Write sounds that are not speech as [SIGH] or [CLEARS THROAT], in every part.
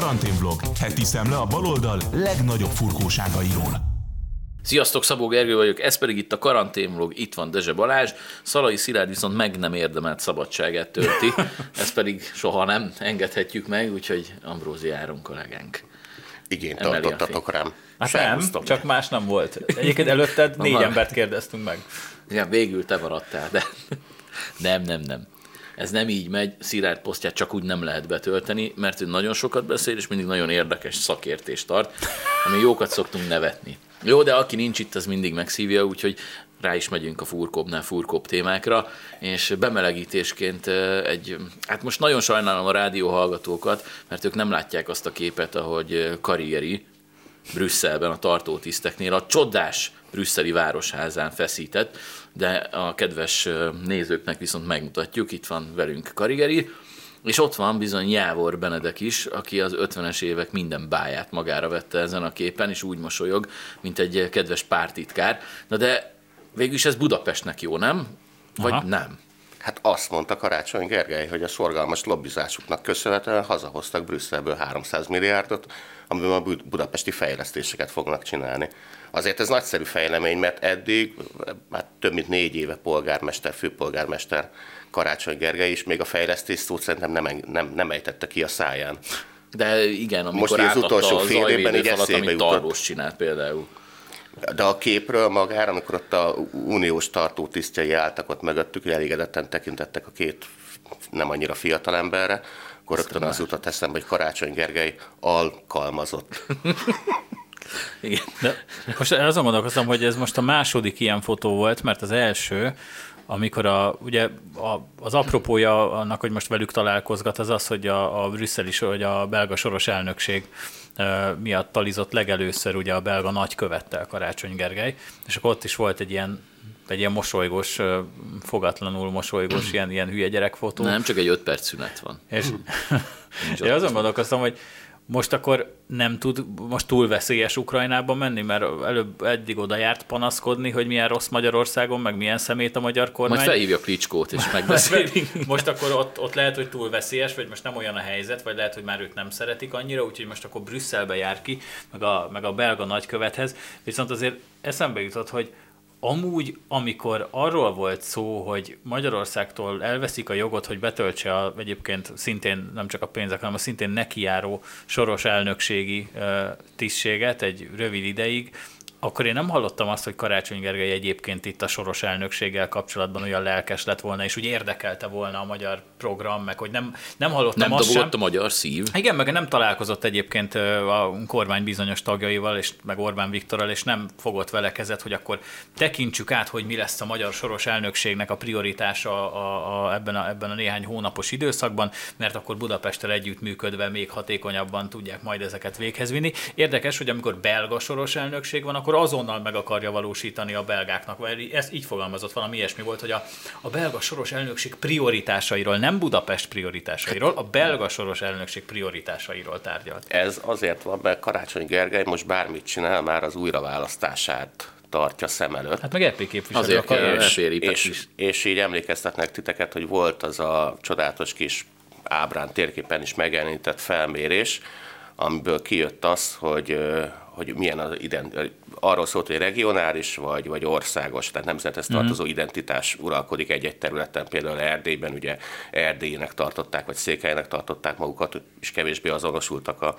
Karanténvlog, heti szemle a baloldal legnagyobb furkóságairól. Sziasztok, Szabó Gergő vagyok, ez pedig itt a karanténvlog, itt van Dezse Balázs, Szalai Szilárd viszont meg nem érdemelt szabadságát tölti, [LAUGHS] ezt pedig soha nem engedhetjük meg, úgyhogy Ambrózi Áron kollégánk. Igényt tartottatok rám. Hát nem, csak más nem volt. Egyébként előtted négy embert kérdeztünk meg. Igen, végül te maradtál, de [LAUGHS] nem, nem, nem. Ez nem így megy, Szilárd posztját csak úgy nem lehet betölteni, mert ő nagyon sokat beszél, és mindig nagyon érdekes szakértést tart, ami jókat szoktunk nevetni. Jó, de aki nincs itt, az mindig megszívja, úgyhogy rá is megyünk a furkóbbnál furkóbb témákra, és bemelegítésként egy, hát most nagyon sajnálom a rádió hallgatókat, mert ők nem látják azt a képet, ahogy karrieri, Brüsszelben a tartótiszteknél a csodás brüsszeli városházán feszített, de a kedves nézőknek viszont megmutatjuk, itt van velünk Karigeri, és ott van bizony Jávor Benedek is, aki az 50-es évek minden báját magára vette ezen a képen, és úgy mosolyog, mint egy kedves pártitkár. Na de végül is ez Budapestnek jó, nem? Vagy Aha. nem? Hát azt mondta Karácsony Gergely, hogy a szorgalmas lobbizásuknak köszönhetően hazahoztak Brüsszelből 300 milliárdot, amiben a bud- budapesti fejlesztéseket fognak csinálni. Azért ez nagyszerű fejlemény, mert eddig hát több mint négy éve polgármester, főpolgármester Karácsony Gergely is még a fejlesztés szót szerintem nem, nem, nem ejtette ki a száján. De igen, amikor Most az utolsó fél évben zajvédőfalat, eszébe jutott. Csinált például. De a képről magára, amikor ott a uniós tartótisztjei álltak ott mögöttük, elégedetten tekintettek a két nem annyira fiatal emberre, akkor rögtön az jutott eszembe, hogy Karácsony Gergely alkalmazott. [LAUGHS] Igen. De most azon gondolkoztam, hogy ez most a második ilyen fotó volt, mert az első, amikor a, ugye a, az apropója annak, hogy most velük találkozgat, az az, hogy a, a brüsszeli, hogy a belga soros elnökség miatt talizott legelőször ugye a belga nagykövettel Karácsony Gergely, és akkor ott is volt egy ilyen egy ilyen mosolygós, fogatlanul mosolygós, ilyen, ilyen hülye gyerekfotó. Nem, csak egy öt perc szünet van. És [LAUGHS] én azon gondolkoztam, hogy most akkor nem tud most túl veszélyes Ukrajnába menni, mert előbb eddig oda járt panaszkodni, hogy milyen rossz Magyarországon, meg milyen szemét a magyar kormány. Majd felhívja Klicskót, és [LAUGHS] megbeszélik. Most akkor ott, ott lehet, hogy túl veszélyes, vagy most nem olyan a helyzet, vagy lehet, hogy már őt nem szeretik annyira, úgyhogy most akkor Brüsszelbe jár ki, meg a, meg a belga nagykövethez. Viszont azért eszembe jutott, hogy amúgy, amikor arról volt szó, hogy Magyarországtól elveszik a jogot, hogy betöltse a, egyébként szintén nem csak a pénzek, hanem a szintén nekijáró soros elnökségi tisztséget egy rövid ideig, akkor én nem hallottam azt, hogy Karácsony Gergely egyébként itt a soros elnökséggel kapcsolatban olyan lelkes lett volna, és úgy érdekelte volna a magyar program, meg hogy nem, nem hallottam Nem azt sem. a magyar szív. Igen, meg nem találkozott egyébként a kormány bizonyos tagjaival, és meg Orbán Viktorral, és nem fogott vele kezet, hogy akkor tekintsük át, hogy mi lesz a magyar soros elnökségnek a prioritása a, a, ebben, a, ebben a néhány hónapos időszakban, mert akkor Budapesttel együttműködve még hatékonyabban tudják majd ezeket véghez vinni. Érdekes, hogy amikor belga soros elnökség van, akkor azonnal meg akarja valósítani a belgáknak, vagy ez így fogalmazott, valami ilyesmi volt, hogy a, a belga soros elnökség prioritásairól, nem Budapest prioritásairól, a belga soros elnökség prioritásairól tárgyalt. Ez azért van, mert Karácsony Gergely most bármit csinál, már az újraválasztását tartja szem előtt. Hát meg EP képviselő Azért akar. és, elféripet és, is. és így emlékeztetnek titeket, hogy volt az a csodálatos kis ábrán térképen is megjelenített felmérés, amiből kijött az, hogy, hogy milyen az ident, arról szólt, hogy regionális vagy, vagy országos, tehát nemzethez tartozó identitás uralkodik egy-egy területen, például Erdélyben ugye Erdélynek tartották, vagy Székelynek tartották magukat, és kevésbé azonosultak a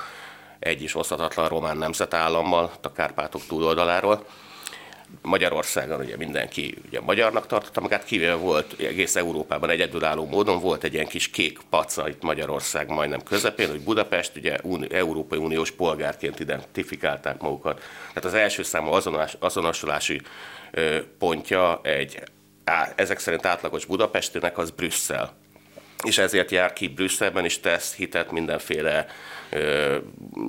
egy is oszthatatlan román nemzetállammal, a Kárpátok túloldaláról. Magyarországon ugye mindenki ugye magyarnak tartotta magát, kivéve volt egész Európában egyedülálló módon volt egy ilyen kis kék paca itt Magyarország majdnem közepén, hogy Budapest ugye uni, Európai Uniós polgárként identifikálták magukat. Tehát az első számú azonos, azonosulási ö, pontja egy á, ezek szerint átlagos budapestinek az Brüsszel és ezért jár ki Brüsszelben is tesz hitet mindenféle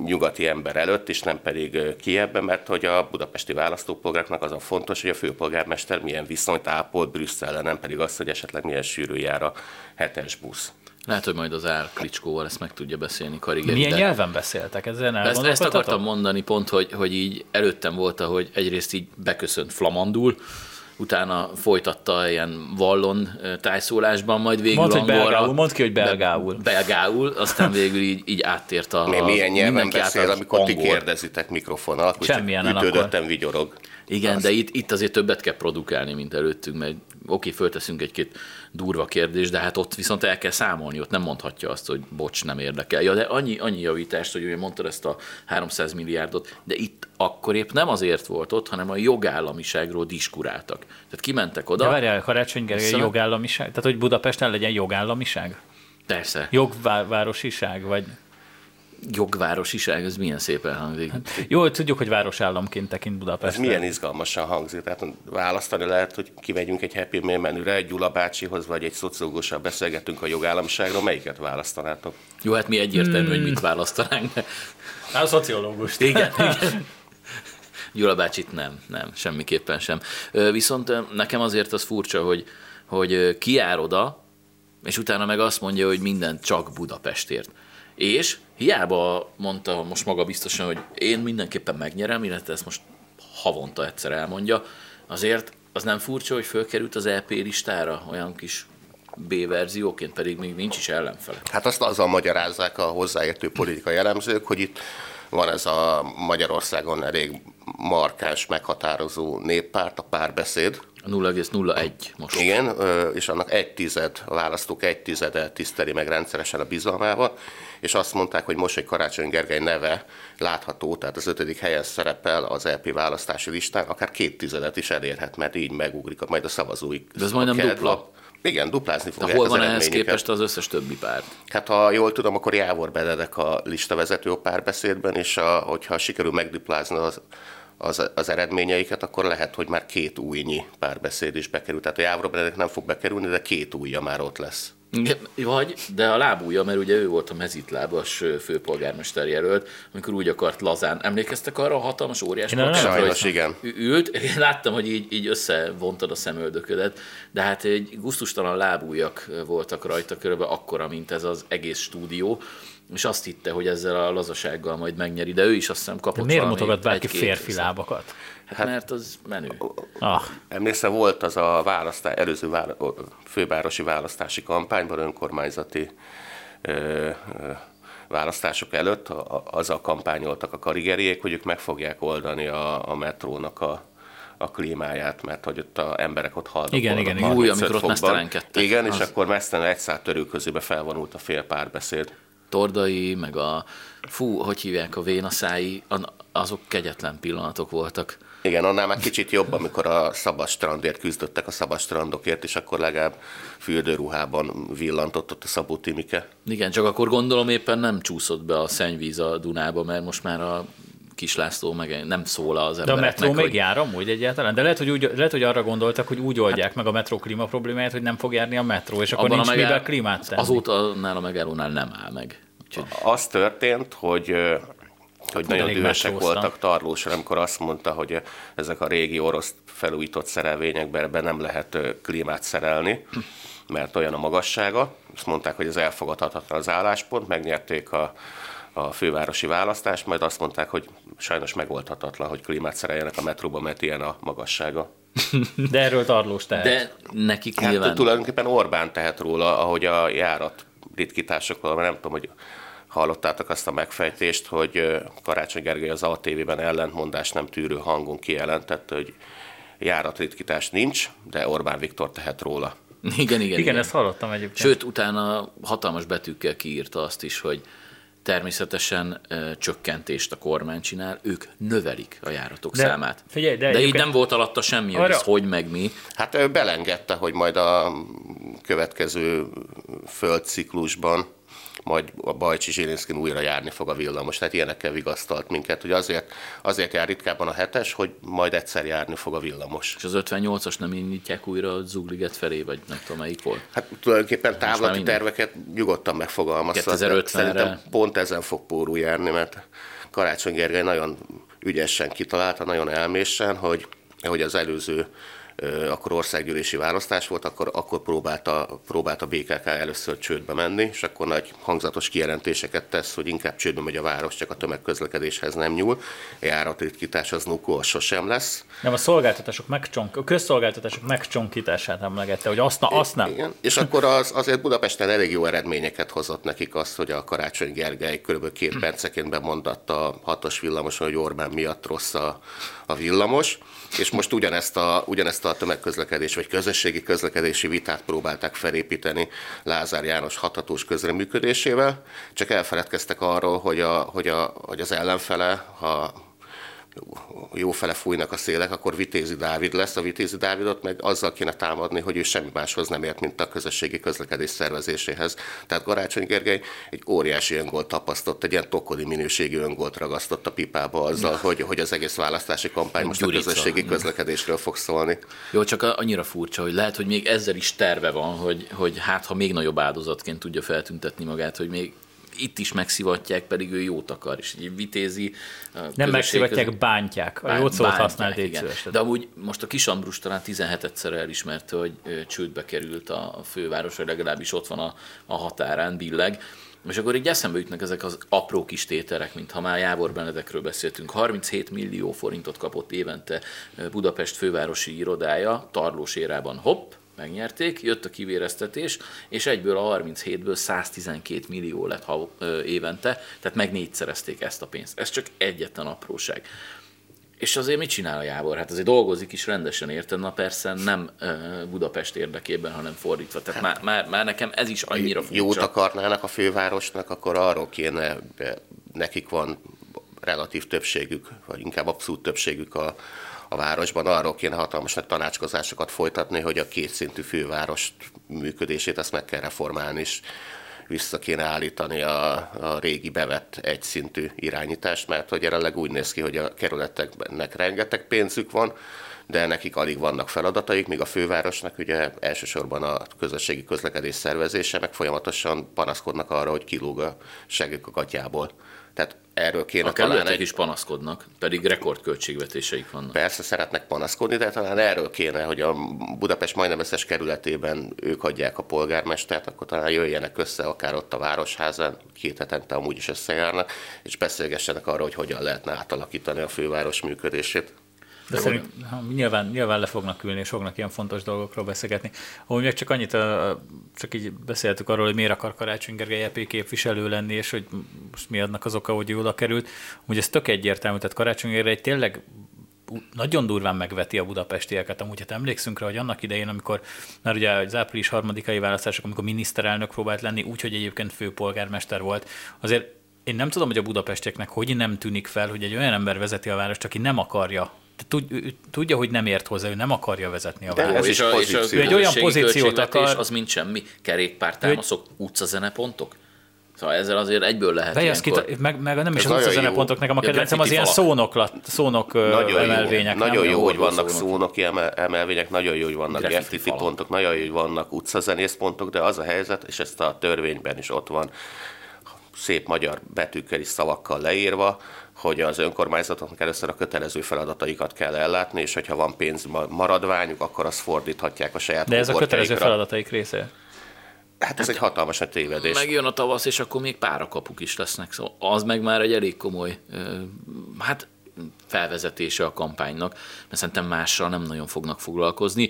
nyugati ember előtt, és nem pedig Kievben, mert hogy a budapesti választópolgáraknak az a fontos, hogy a főpolgármester milyen viszonyt ápol Brüsszellel, nem pedig az, hogy esetleg milyen sűrű jár a hetes busz. Lehet, hogy majd az Ál Klicskóval ezt meg tudja beszélni Karigeri. Milyen de- nyelven beszéltek? Ezzel Ezt, ezt akartam mondani pont, hogy, hogy így előttem volt, ahogy egyrészt így beköszönt flamandul, utána folytatta ilyen vallon tájszólásban, majd végül Mondd, hogy angolra. belgául, mondd ki, hogy belgául. Be- belgául, aztán végül így, így áttért a... Mi, milyen nyelven beszél, amikor ti angol. kérdezitek mikrofon alatt, Semmilyen ütődöttem vigyorog. Igen, de itt, itt azért többet kell produkálni, mint előttünk, mert oké, fölteszünk egy-két durva kérdést, de hát ott viszont el kell számolni, ott nem mondhatja azt, hogy bocs, nem érdekel. Ja, de annyi, annyi javítást, hogy ugye mondtad ezt a 300 milliárdot, de itt akkor épp nem azért volt ott, hanem a jogállamiságról diskuráltak. Tehát kimentek oda, De várjál, Karácsony Gergely Szóval- jogállamiság? Tehát, hogy Budapesten legyen jogállamiság? persze, Jogvárosiság? Vagy... jogvárosiság, ez milyen szépen hangzik. Jó, tudjuk, hogy városállamként tekint Ez Budapest. milyen izgalmasan hangzik. Tehát választani lehet, hogy kimegyünk egy Happy Meal menüre, egy Gyula bácsihoz, vagy egy szociológussal beszélgetünk a jogállamiságról. Melyiket választanátok? Jó, hát mi egyértelmű, hogy mit választanánk, de A szociológust. Igen, igen. Gyula bácsit nem, nem, semmiképpen sem. Viszont nekem azért az furcsa, hogy, hogy ö, kijár oda, és utána meg azt mondja, hogy mindent csak Budapestért. És hiába mondta most maga biztosan, hogy én mindenképpen megnyerem, illetve ezt most havonta egyszer elmondja, azért az nem furcsa, hogy fölkerült az EP listára olyan kis B-verzióként, pedig még nincs is ellenfele. Hát azt azzal magyarázzák a hozzáértő politikai elemzők, hogy itt van ez a Magyarországon elég markáns, meghatározó néppárt, a párbeszéd, A 0,01 most. Igen, és annak egy tized, a választók egy tizede tiszteli meg rendszeresen a bizalmával, és azt mondták, hogy most, hogy Karácsony Gergely neve látható, tehát az ötödik helyen szerepel az LP választási listán, akár két tizedet is elérhet, mert így megugrik majd a szavazói. De ez majdnem kedv- dupla. Igen, duplázni fogják De hol van ehhez képest az összes többi párt? Hát ha jól tudom, akkor Jávor Benedek a listavezető a párbeszédben, és a, hogyha sikerül megduplázni az, az, az eredményeiket, akkor lehet, hogy már két újnyi párbeszéd is bekerül. Tehát a Jávor Benedek nem fog bekerülni, de két újja már ott lesz. Vagy, de a lábúja, mert ugye ő volt a mezitlábas főpolgármester jelölt, amikor úgy akart lazán. Emlékeztek arra a hatalmas óriás Én nem. plakátra, Sajnos, igen. ült, [LAUGHS] én láttam, hogy így, így összevontad a szemöldöködet, de hát egy gusztustalan lábújak voltak rajta körülbelül akkora, mint ez az egész stúdió, és azt hitte, hogy ezzel a lazasággal majd megnyeri, de ő is azt hiszem kapott Miért valami mutogat bárki férfi lábakat? Hát, mert az menő. Ah, Emlékszel, volt az a választás, előző vála, fővárosi választási kampányban, önkormányzati ö, ö, választások előtt, a, a, azzal kampányoltak a karigeriek, hogy ők meg fogják oldani a, a metrónak a, a klímáját, mert hogy ott a emberek ott halnak. Igen, igen, igen. 35 Új, amikor ott mesztelenkedtek. Igen, és Az- akkor mesztelen egy szállt törőközébe felvonult a fél párbeszéd. Tordai, meg a, fú, hogy hívják a vénaszái, azok kegyetlen pillanatok voltak. Igen, annál már kicsit jobb, amikor a szabad strandért küzdöttek a szabad strandokért, és akkor legalább fürdőruhában villantott ott a Szabó Timike. Igen, csak akkor gondolom éppen nem csúszott be a szennyvíz a Dunába, mert most már a Kis László meg nem szól az de a embereknek, metró még hogy jár amúgy egyáltalán? De lehet, hogy, úgy, lehet, hogy arra gondoltak, hogy úgy oldják meg a metró klíma problémáját, hogy nem fog járni a metró, és akkor nincs a megáll- mivel klímát tenni. Azóta annál a megállónál nem áll meg. Úgyhogy Az történt, hogy hogy nagyon dühösek voltak Tarlósra, amikor azt mondta, hogy ezek a régi orosz felújított szerelvényekben ebben nem lehet klímát szerelni, mert olyan a magassága. Azt mondták, hogy ez elfogadhatatlan az álláspont, megnyerték a, a fővárosi választást, majd azt mondták, hogy sajnos megoldhatatlan, hogy klímát szereljenek a metróba, mert ilyen a magassága. De erről tarlós tehet. de nekik Hát nyilván... tulajdonképpen Orbán tehet róla, ahogy a járat ritkításokról, mert nem tudom, hogy hallottátok azt a megfejtést, hogy Karácsony Gergely az ATV-ben ellentmondás nem tűrő hangon kijelentette, hogy járatritkítás nincs, de Orbán Viktor tehet róla. Igen, igen, igen. Igen, ezt hallottam egyébként. Sőt, utána hatalmas betűkkel kiírta azt is, hogy természetesen ö, csökkentést a kormány csinál, ők növelik a járatok De számát. figyelj, de de így nem volt alatta semmi, hogy Arra- ez hogy meg mi. Hát ő belengedte, hogy majd a következő földciklusban majd a Bajcsi Zsilinszkin újra járni fog a villamos. Tehát ilyenekkel vigasztalt minket, hogy azért, azért jár ritkábban a hetes, hogy majd egyszer járni fog a villamos. És az 58-as nem indítják újra a Zugliget felé, vagy nem tudom melyik volt. Hát tulajdonképpen távlati terveket nyugodtan megfogalmazta. 2050-re. Szerintem pont ezen fog pórul járni, mert Karácsony Gergely nagyon ügyesen kitalálta, nagyon elmésen, hogy, hogy az előző akkor országgyűlési választás volt, akkor, akkor próbálta, próbálta BKK először csődbe menni, és akkor nagy hangzatos kijelentéseket tesz, hogy inkább csődbe megy a város, csak a tömegközlekedéshez nem nyúl. Járatritkítás az nukó, az sosem lesz. Nem, a szolgáltatások megcsonk, a közszolgáltatások megcsonkítását emlegette, hogy azt, na, azt nem. Igen. És akkor az, azért Budapesten elég jó eredményeket hozott nekik az, hogy a Karácsony Gergely kb. két [CLEARS THROAT] perceként bemondatta a hatos villamoson, hogy Orbán miatt rossz a, a villamos, és most ugyanezt a, ugyanezt a tömegközlekedés vagy közösségi közlekedési vitát próbálták felépíteni Lázár János hathatós közreműködésével, csak elfeledkeztek arról, hogy, a, hogy, a, hogy az ellenfele, ha jó fele fújnak a szélek, akkor Vitézi Dávid lesz. A Vitézi Dávidot meg azzal kéne támadni, hogy ő semmi máshoz nem ért, mint a közösségi közlekedés szervezéséhez. Tehát Garácsony Gergely egy óriási öngolt tapasztott, egy ilyen tokodi minőségű öngolt ragasztott a pipába azzal, hogy, hogy az egész választási kampány most Gyurica. a közösségi közlekedésről fog szólni. Jó, csak annyira furcsa, hogy lehet, hogy még ezzel is terve van, hogy, hogy hát ha még nagyobb áldozatként tudja feltüntetni magát, hogy még itt is megszivatják, pedig ő jót akar, és így vitézi. Nem megszivatják, közül... bántják. A jót szót használt igen. De amúgy most a Kis Ambrus talán 17-szer elismerte, hogy csődbe került a főváros, vagy legalábbis ott van a, a határán, billeg. És akkor így eszembe jutnak ezek az apró kis tételek, mint ha már Jávor Benedekről beszéltünk. 37 millió forintot kapott évente Budapest fővárosi irodája, Tarlós érában hopp, megnyerték, jött a kivéreztetés, és egyből a 37-ből 112 millió lett ha, ö, évente, tehát meg négyszerezték ezt a pénzt. Ez csak egyetlen apróság. És azért mit csinál a Jávor? Hát azért dolgozik is rendesen, érted? Na persze nem Budapest érdekében, hanem fordítva. Tehát hát, már, már, már nekem ez is annyira furcsa. Jót akarnának a fővárosnak, akkor arról kéne, nekik van relatív többségük, vagy inkább abszolút többségük a, a városban. Arról kéne hatalmas nagy tanácskozásokat folytatni, hogy a kétszintű fővárost működését azt meg kell reformálni, és vissza kéne állítani a, a régi bevett egyszintű irányítást, mert hogy jelenleg úgy néz ki, hogy a kerületeknek rengeteg pénzük van, de nekik alig vannak feladataik, míg a fővárosnak ugye elsősorban a közösségi közlekedés szervezése, meg folyamatosan panaszkodnak arra, hogy kilóg a segük a gatyából. Tehát erről kéne a talán egy... is panaszkodnak, pedig rekordköltségvetéseik vannak. Persze szeretnek panaszkodni, de talán erről kéne, hogy a Budapest majdnem összes kerületében ők adják a polgármestert, akkor talán jöjjenek össze, akár ott a Városházán, két hetente amúgy is összejárnak, és beszélgessenek arról, hogy hogyan lehetne átalakítani a főváros működését. De szerint, nyilván, nyilván le fognak ülni, és fognak ilyen fontos dolgokról beszélgetni. Ahogy meg csak annyit, csak így beszéltük arról, hogy miért akar Karácsony Gergely EP képviselő lenni, és hogy most mi adnak az oka, hogy oda került. Úgy ez tök egyértelmű, tehát Karácsony Gergely tényleg nagyon durván megveti a budapestieket. Amúgy hát emlékszünk rá, hogy annak idején, amikor már ugye az április harmadikai választások, amikor miniszterelnök próbált lenni, úgy, hogy egyébként főpolgármester volt, azért én nem tudom, hogy a budapestieknek hogy nem tűnik fel, hogy egy olyan ember vezeti a várost, aki nem akarja tudja, hogy nem ért hozzá, ő nem akarja vezetni a várost. És, a, és a, ő egy olyan pozíciót akar... Az mint semmi, kerékpártámaszok, utcazenepontok? Szóval ezzel azért egyből lehet De kita, meg, meg nem is az utcazenepontok, nekem a kedvencem az ilyen szónok, szónok nagyon emelvények. Jó, nagyon jó, hogy vannak szónoki emelvények, nagyon jó, hogy vannak graffiti pontok, nagyon jó, hogy vannak utcazenész pontok, de az a helyzet, és ezt a törvényben is ott van, szép magyar betűkkel és szavakkal leírva, hogy az önkormányzatoknak először a kötelező feladataikat kell ellátni, és hogyha van pénz maradványuk, akkor azt fordíthatják a saját De ez a kötelező feladataik része? Hát ez hát, egy hatalmas tévedés. Megjön a tavasz, és akkor még párakapuk is lesznek. Szóval az meg már egy elég komoly, hát felvezetése a kampánynak, mert szerintem mással nem nagyon fognak foglalkozni.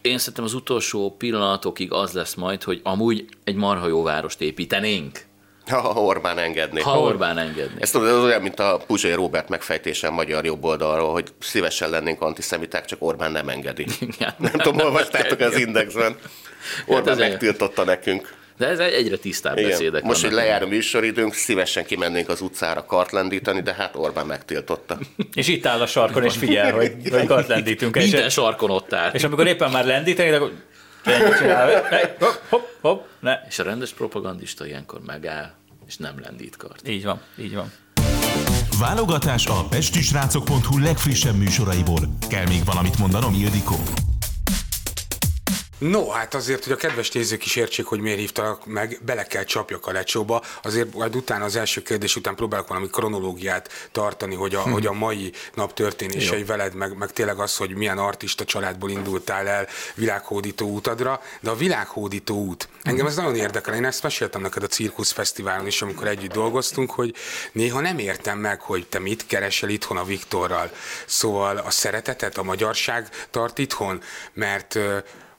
Én szerintem az utolsó pillanatokig az lesz majd, hogy amúgy egy marha jó várost építenénk, ha Orbán engedné. Ha Orbán engedné. Ez tudod, olyan, mint a Puzsai Robert megfejtése a magyar jobb oldalról, hogy szívesen lennénk antiszemiták, csak Orbán nem engedi. Igen. Nem tudom, olvastátok az indexben. Orbán hát megtiltotta nekünk. De ez egyre tisztább Igen. beszédek. Most, hogy lejár a műsoridőnk, szívesen kimennénk az utcára kart lendíteni, de hát Orbán megtiltotta. [LAUGHS] és itt áll a sarkon, és figyel, hogy, hogy kart lendítünk. Minden és, sarkon ott áll. És amikor éppen már lendíteni, akkor hopp, hopp, hopp, ne. És a rendes propagandista ilyenkor megáll, és nem lendít kart. Így van, így van. Válogatás a pestisrácok.hu legfrissebb műsoraiból. Kell még valamit mondanom, Ildikó? No, hát azért, hogy a kedves nézők is értsék, hogy miért hívtak meg, bele kell csapjak a lecsóba. Azért majd utána az első kérdés után próbálok valami kronológiát tartani, hogy a, hm. hogy a mai nap történései Jó. veled, meg, meg tényleg az, hogy milyen artista családból indultál el világhódító útadra, de a világhódító út, engem ez nagyon érdekel, én ezt meséltem neked a Cirkusz Fesztiválon is, amikor együtt dolgoztunk, hogy néha nem értem meg, hogy te mit keresel itthon a Viktorral. Szóval a szeretetet, a magyarság tart itthon, mert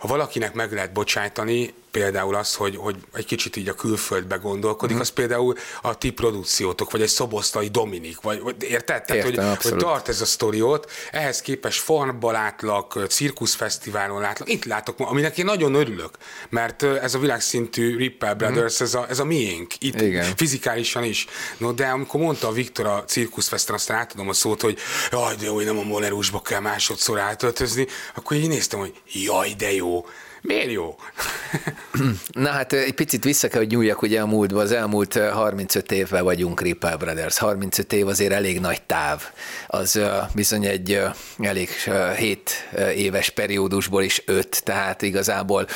ha valakinek meg lehet bocsájtani, például az, hogy, hogy egy kicsit így a külföldbe gondolkodik, mm. az például a ti produkciótok, vagy egy szobosztai Dominik, vagy, vagy érted? Tehát, Értem, hogy, hogy tart ez a sztoriót, ehhez képest farmba látlak, cirkuszfesztiválon látlak, itt látok, aminek én nagyon örülök, mert ez a világszintű Ripple mhm. Brothers, mm. ez, a, ez a miénk, itt Igen. fizikálisan is. No, de amikor mondta a Viktor a cirkuszfeszten, aztán átadom a szót, hogy jaj, de jó, hogy nem a Molerusba kell másodszor átöltözni, akkor így néztem, hogy jaj, de jó, Miért jó? [CLEARS THROAT] Na hát egy picit vissza kell, hogy nyúljak ugye a múltba. Az elmúlt 35 évben vagyunk Ripple Brothers. 35 év azért elég nagy táv. Az bizony egy elég 7 éves periódusból is 5, tehát igazából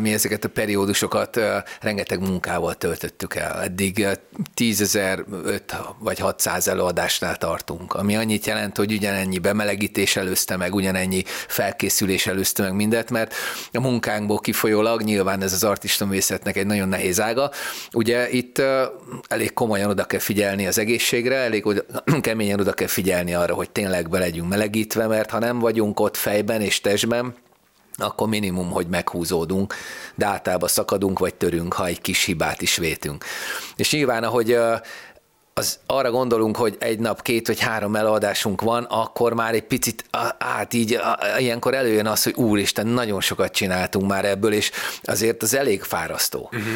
mi ezeket a periódusokat rengeteg munkával töltöttük el. Eddig 10 ezer 5 vagy 600 előadásnál tartunk, ami annyit jelent, hogy ugyanennyi bemelegítés előzte meg, ugyanennyi felkészülés előzte meg mindent, mert a munka munkánkból kifolyólag, nyilván ez az artista művészetnek egy nagyon nehéz ága. Ugye itt elég komolyan oda kell figyelni az egészségre, elég oda, [CLEARS THROAT] keményen oda kell figyelni arra, hogy tényleg be legyünk melegítve, mert ha nem vagyunk ott fejben és testben, akkor minimum, hogy meghúzódunk, de általában szakadunk vagy törünk, ha egy kis hibát is vétünk. És nyilván, ahogy az arra gondolunk, hogy egy nap két vagy három előadásunk van, akkor már egy picit át így, ilyenkor előjön az, hogy úristen, nagyon sokat csináltunk már ebből, és azért az elég fárasztó. Uh-huh.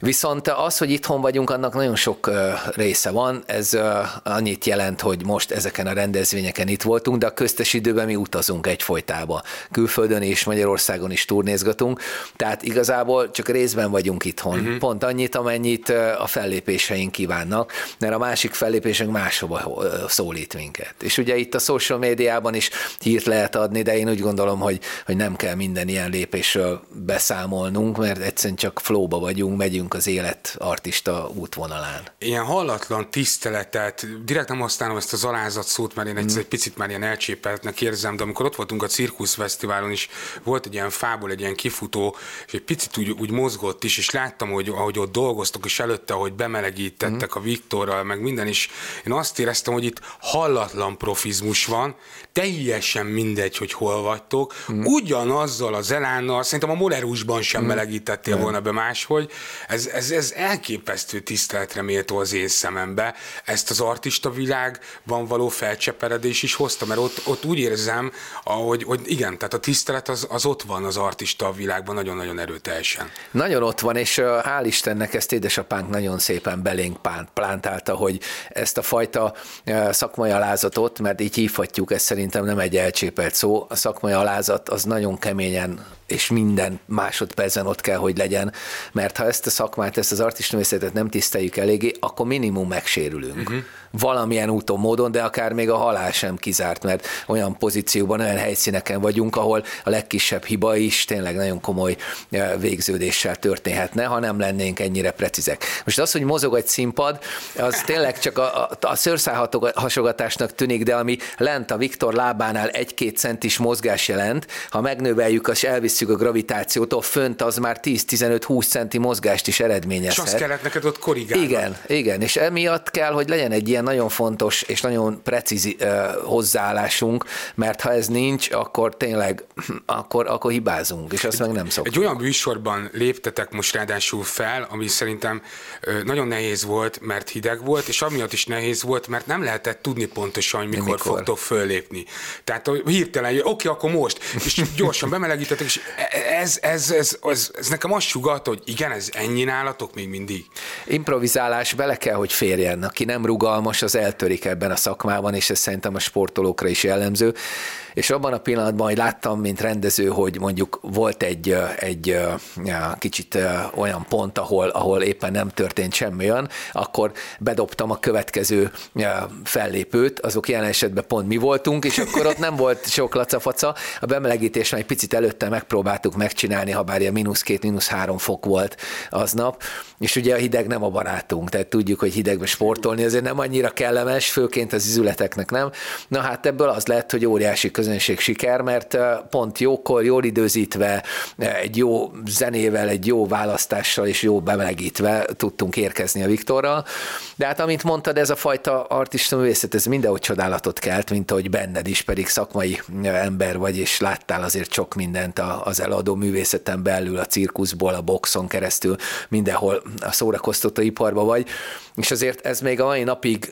Viszont az, hogy itthon vagyunk, annak nagyon sok része van. Ez annyit jelent, hogy most ezeken a rendezvényeken itt voltunk, de a köztes időben mi utazunk egyfolytába. Külföldön és Magyarországon is turnézgatunk, tehát igazából csak részben vagyunk itthon. Uh-huh. Pont annyit, amennyit a fellépéseink kívánnak, mert a másik fellépésünk máshova szólít minket. És ugye itt a social médiában is hírt lehet adni, de én úgy gondolom, hogy, hogy nem kell minden ilyen lépésről beszámolnunk, mert egyszerűen csak flóba vagyunk, megyünk vagyunk az élet artista útvonalán. Ilyen hallatlan tiszteletet, direkt nem használom ezt az alázat szót, mert én egy, mm. egy picit már ilyen elcsépeltnek érzem, de amikor ott voltunk a Cirkusz Fesztiválon is, volt egy ilyen fából egy ilyen kifutó, és egy picit úgy, úgy mozgott is, és láttam, hogy ahogy ott dolgoztok, és előtte, ahogy bemelegítettek mm. a Viktorral, meg minden is, én azt éreztem, hogy itt hallatlan profizmus van, teljesen mindegy, hogy hol vagytok, mm. ugyanazzal az elánnal, szerintem a Molerusban sem mm. melegítettél mm. volna be máshogy, ez, ez, ez elképesztő tiszteletre méltó az én szemembe. Ezt az artista világban való felcseperedés is hozta, mert ott, ott úgy érzem, ahogy, hogy igen, tehát a tisztelet az, az ott van az artista világban nagyon-nagyon erőteljesen. Nagyon ott van, és hál' Istennek ezt édesapánk nagyon szépen belénk plántálta, hogy ezt a fajta szakmai alázatot, mert így hívhatjuk, ez szerintem nem egy elcsépelt szó, a szakmai alázat az nagyon keményen és minden másodpercen ott kell, hogy legyen, mert ha ezt a szakmát, ezt az artistamészetet nem tiszteljük eléggé, akkor minimum megsérülünk. Uh-huh. Valamilyen úton, módon, de akár még a halál sem kizárt, mert olyan pozícióban, olyan helyszíneken vagyunk, ahol a legkisebb hiba is tényleg nagyon komoly eh, végződéssel történhetne, ha nem lennénk ennyire precízek. Most az, hogy mozog egy színpad, az tényleg csak a, a, a szőrszálhasogatásnak tűnik, de ami lent a Viktor lábánál egy-két centis mozgás jelent, ha megnöveljük, és elviszük a gravitációt, fönt az már 10-15-20 centi mozgást is eredményezhet. És azt kellett neked ott korrigálni. Igen, igen, és emiatt kell, hogy legyen egy ilyen nagyon fontos és nagyon precíz hozzáállásunk, mert ha ez nincs, akkor tényleg, akkor, akkor hibázunk, és azt egy, meg nem szoktuk. Egy olyan műsorban léptetek most ráadásul fel, ami szerintem nagyon nehéz volt, mert hideg volt, és amiatt is nehéz volt, mert nem lehetett tudni pontosan, hogy mikor, mikor? fogtok föllépni. Tehát hirtelen, oké, okay, akkor most, és gyorsan bemelegítettek, és ez, ez, ez, ez, ez nekem azt sugat, hogy igen, ez ennyi nálatok még mindig. Improvizálás bele kell, hogy férjen. Aki nem rugalmas, az eltörik ebben a szakmában, és ez szerintem a sportolókra is jellemző. És abban a pillanatban, hogy láttam, mint rendező, hogy mondjuk volt egy, egy kicsit olyan pont, ahol, ahol éppen nem történt semmi olyan, akkor bedobtam a következő fellépőt, azok jelen esetben pont mi voltunk, és akkor ott nem volt sok lacafaca, a bemelegítés egy picit előtte megpróbáltuk meg megcsinálni, ha bár ilyen mínusz két, mínusz három fok volt aznap, és ugye a hideg nem a barátunk, tehát tudjuk, hogy hidegbe sportolni azért nem annyira kellemes, főként az izületeknek nem. Na hát ebből az lett, hogy óriási közönség siker, mert pont jókor, jól időzítve, egy jó zenével, egy jó választással és jó bemelegítve tudtunk érkezni a Viktorral. De hát amint mondtad, ez a fajta artista művészet, ez mindenhogy csodálatot kelt, mint ahogy benned is, pedig szakmai ember vagy, és láttál azért sok mindent az eladó művészeten belül, a cirkuszból, a boxon keresztül, mindenhol a szórakoztató iparba vagy, és azért ez még a mai napig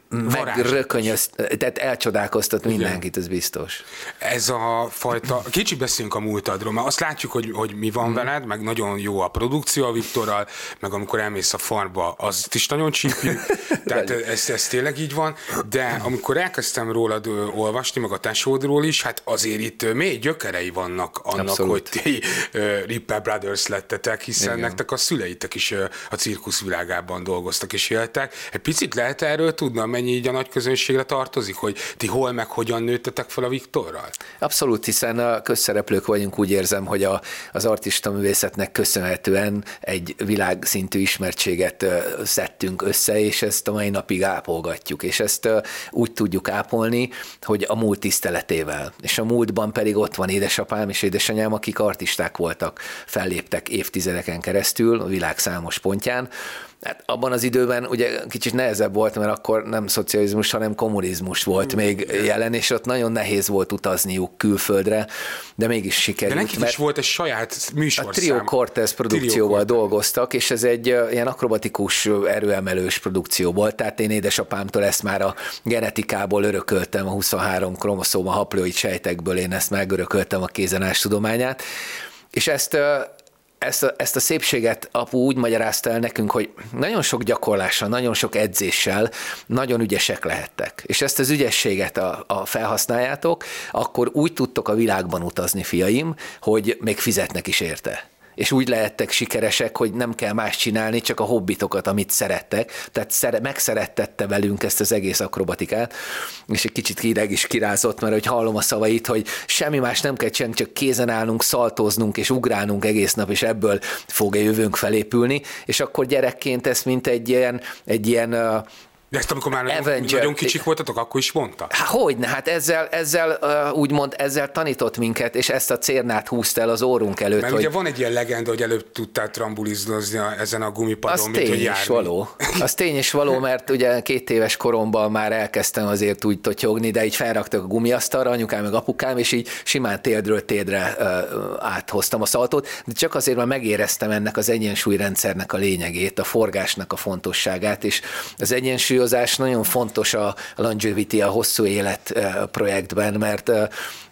megrökönyöz, tehát elcsodálkoztat mindenkit, ez biztos. Ez a fajta, kicsit beszélünk a múltadról, mert azt látjuk, hogy, hogy mi van hmm. veled, meg nagyon jó a produkció a Viktorral, meg amikor elmész a farba, az is nagyon csípjük, [LAUGHS] tehát ez, ez tényleg így van, de amikor elkezdtem rólad olvasni, meg a tesódról is, hát azért itt mély gyökerei vannak annak, Abszolút. hogy ti uh, Ripper Brothers lettetek, hiszen Igen. nektek a szüleitek is uh, a cirkuszvilágában dolgoztak és éltek. Egy picit lehet erről tudni, mennyi így a nagy közönségre tartozik, hogy ti hol meg hogyan nőttetek fel a Viktorral? Abszolút, hiszen a közszereplők vagyunk, úgy érzem, hogy a, az artista művészetnek köszönhetően egy világszintű ismertséget szedtünk össze, és ezt a mai napig ápolgatjuk, és ezt úgy tudjuk ápolni, hogy a múlt tiszteletével. És a múltban pedig ott van édesapám és édesanyám, akik artisták voltak, felléptek évtizedeken keresztül a világ számos pontján, Hát abban az időben ugye kicsit nehezebb volt, mert akkor nem szocializmus, hanem kommunizmus volt még jelen, és ott nagyon nehéz volt utazniuk külföldre, de mégis sikerült. De nekik is volt egy saját műsorszám. A Trio Cortez produkcióval Trio dolgoztak, és ez egy ilyen akrobatikus, erőemelős produkció volt, tehát én édesapámtól ezt már a genetikából örököltem, a 23 kromoszóma haplóid sejtekből én ezt megörököltem a kézenás tudományát, és ezt ezt a, ezt a szépséget apu úgy magyarázta el nekünk, hogy nagyon sok gyakorlással, nagyon sok edzéssel nagyon ügyesek lehettek. És ezt az ügyességet a, a felhasználjátok, akkor úgy tudtok a világban utazni, fiaim, hogy még fizetnek is érte és úgy lehettek sikeresek, hogy nem kell más csinálni, csak a hobbitokat, amit szerettek. Tehát szere, megszerettette velünk ezt az egész akrobatikát, és egy kicsit hideg is kirázott, mert hogy hallom a szavait, hogy semmi más nem kell csinálni, csak kézen állnunk, szaltoznunk és ugrálnunk egész nap, és ebből fog a jövőnk felépülni, és akkor gyerekként ezt mint egy ilyen, egy ilyen de ezt amikor már Avenger... nagyon kicsik voltatok, akkor is mondta? Há, hogyne, hát ezzel, ezzel úgymond ezzel tanított minket, és ezt a cérnát húzta el az órunk előtt. Mert hogy... ugye van egy ilyen legenda, hogy előbb tudtál trambulizni ezen a gumipadon, az mint tény is való. Az tény is való, mert ugye két éves koromban már elkezdtem azért úgy totyogni, de így felraktak a gumiasztalra, anyukám meg apukám, és így simán térdről térdre uh, áthoztam a szaltót, de csak azért, mert megéreztem ennek az egyensúlyrendszernek a lényegét, a forgásnak a fontosságát, és az egyensúly hangsúlyozás nagyon fontos a longevity, a hosszú élet eh, projektben, mert eh,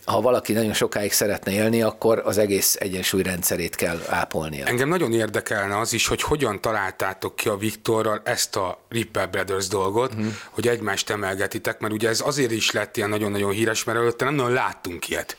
ha valaki nagyon sokáig szeretne élni, akkor az egész egyensúlyrendszerét kell ápolnia. Engem nagyon érdekelne az is, hogy hogyan találtátok ki a Viktorral ezt a Ripper Brothers dolgot, uh-huh. hogy egymást emelgetitek, mert ugye ez azért is lett ilyen nagyon-nagyon híres, mert előtte nem nagyon láttunk ilyet.